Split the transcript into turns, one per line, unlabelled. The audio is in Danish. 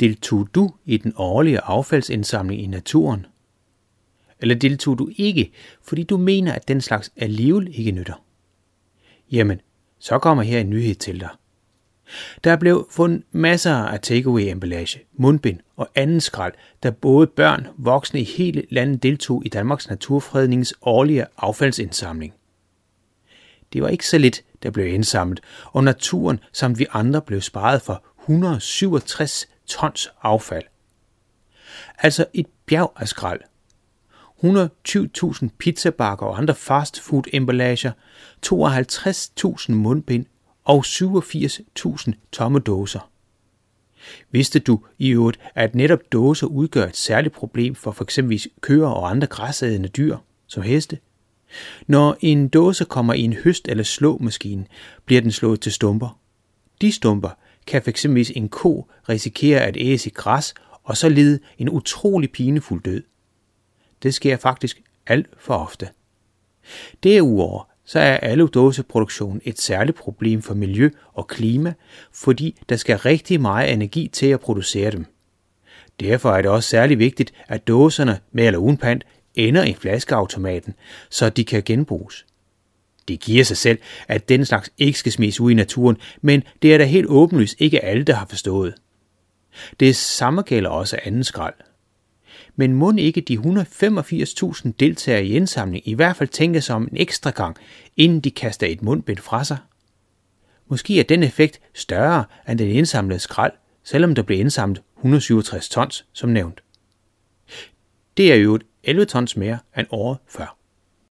deltog du i den årlige affaldsindsamling i naturen? Eller deltog du ikke, fordi du mener, at den slags alligevel ikke nytter? Jamen, så kommer her en nyhed til dig. Der blev fundet masser af takeaway-emballage, mundbind og anden skrald, da både børn og voksne i hele landet deltog i Danmarks Naturfredningens årlige affaldsindsamling. Det var ikke så lidt, der blev indsamlet, og naturen samt vi andre blev sparet for 167 tons affald. Altså et bjerg af skrald. 120.000 pizzabakker og andre fastfood emballager, 52.000 mundbind og 87.000 tomme dåser. Vidste du i øvrigt, at netop dåser udgør et særligt problem for f.eks. køer og andre græsædende dyr, som heste? Når en dåse kommer i en høst- eller slåmaskine, bliver den slået til stumper. De stumper kan f.eks. en ko risikere at æse i græs og så lide en utrolig pinefuld død. Det sker faktisk alt for ofte. Derudover så er aludåseproduktion et særligt problem for miljø og klima, fordi der skal rigtig meget energi til at producere dem. Derfor er det også særlig vigtigt, at dåserne med eller uden pant ender i flaskeautomaten, så de kan genbruges. Det giver sig selv, at den slags ikke skal smides ud i naturen, men det er da helt åbenlyst ikke alle, der har forstået. Det samme gælder også anden skrald. Men må ikke de 185.000 deltagere i indsamling i hvert fald tænke sig om en ekstra gang, inden de kaster et mundbind fra sig? Måske er den effekt større end den indsamlede skrald, selvom der blev indsamlet 167 tons, som nævnt. Det er jo 11 tons mere end året før.